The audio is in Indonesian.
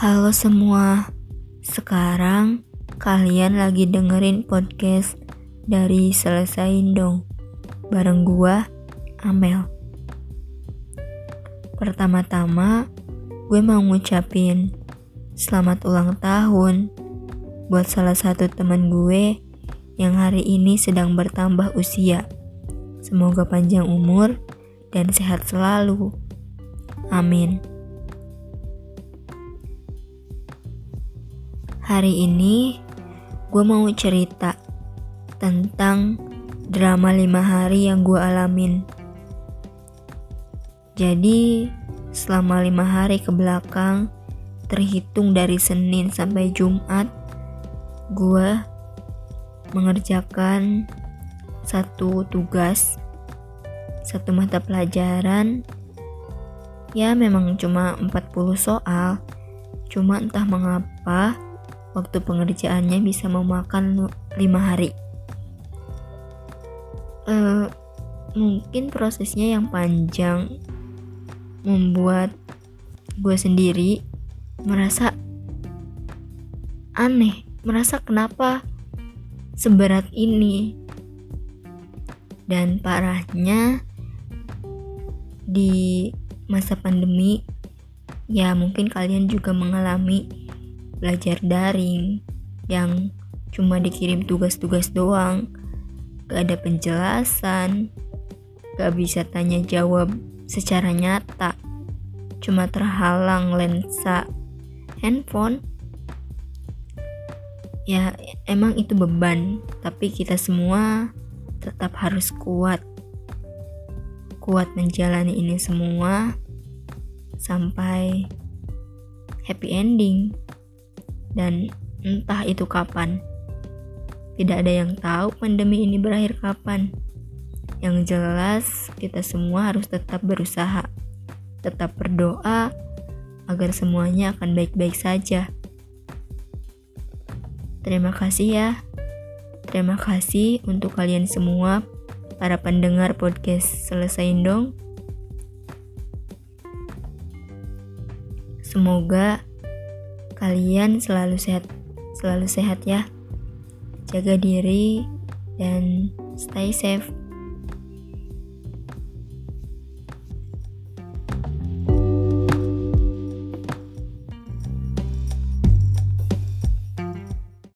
Halo semua, sekarang kalian lagi dengerin podcast dari Selesain Dong bareng gua, Amel. Pertama-tama, gue mau ngucapin selamat ulang tahun buat salah satu teman gue yang hari ini sedang bertambah usia. Semoga panjang umur dan sehat selalu. Amin. Hari ini gue mau cerita tentang drama lima hari yang gue alamin. Jadi selama lima hari ke belakang, terhitung dari Senin sampai Jumat, gue mengerjakan satu tugas, satu mata pelajaran, ya memang cuma 40 soal, cuma entah mengapa waktu pengerjaannya bisa memakan lima hari. Uh, mungkin prosesnya yang panjang membuat gue sendiri merasa aneh, merasa kenapa seberat ini. Dan parahnya di masa pandemi ya mungkin kalian juga mengalami belajar daring yang cuma dikirim tugas-tugas doang, gak ada penjelasan, gak bisa tanya jawab secara nyata, cuma terhalang lensa handphone. Ya, emang itu beban, tapi kita semua tetap harus kuat. Kuat menjalani ini semua sampai happy ending dan entah itu kapan. Tidak ada yang tahu pandemi ini berakhir kapan. Yang jelas, kita semua harus tetap berusaha, tetap berdoa agar semuanya akan baik-baik saja. Terima kasih ya. Terima kasih untuk kalian semua, para pendengar podcast Selesain Dong. Semoga Kalian selalu sehat, selalu sehat ya. Jaga diri dan stay safe.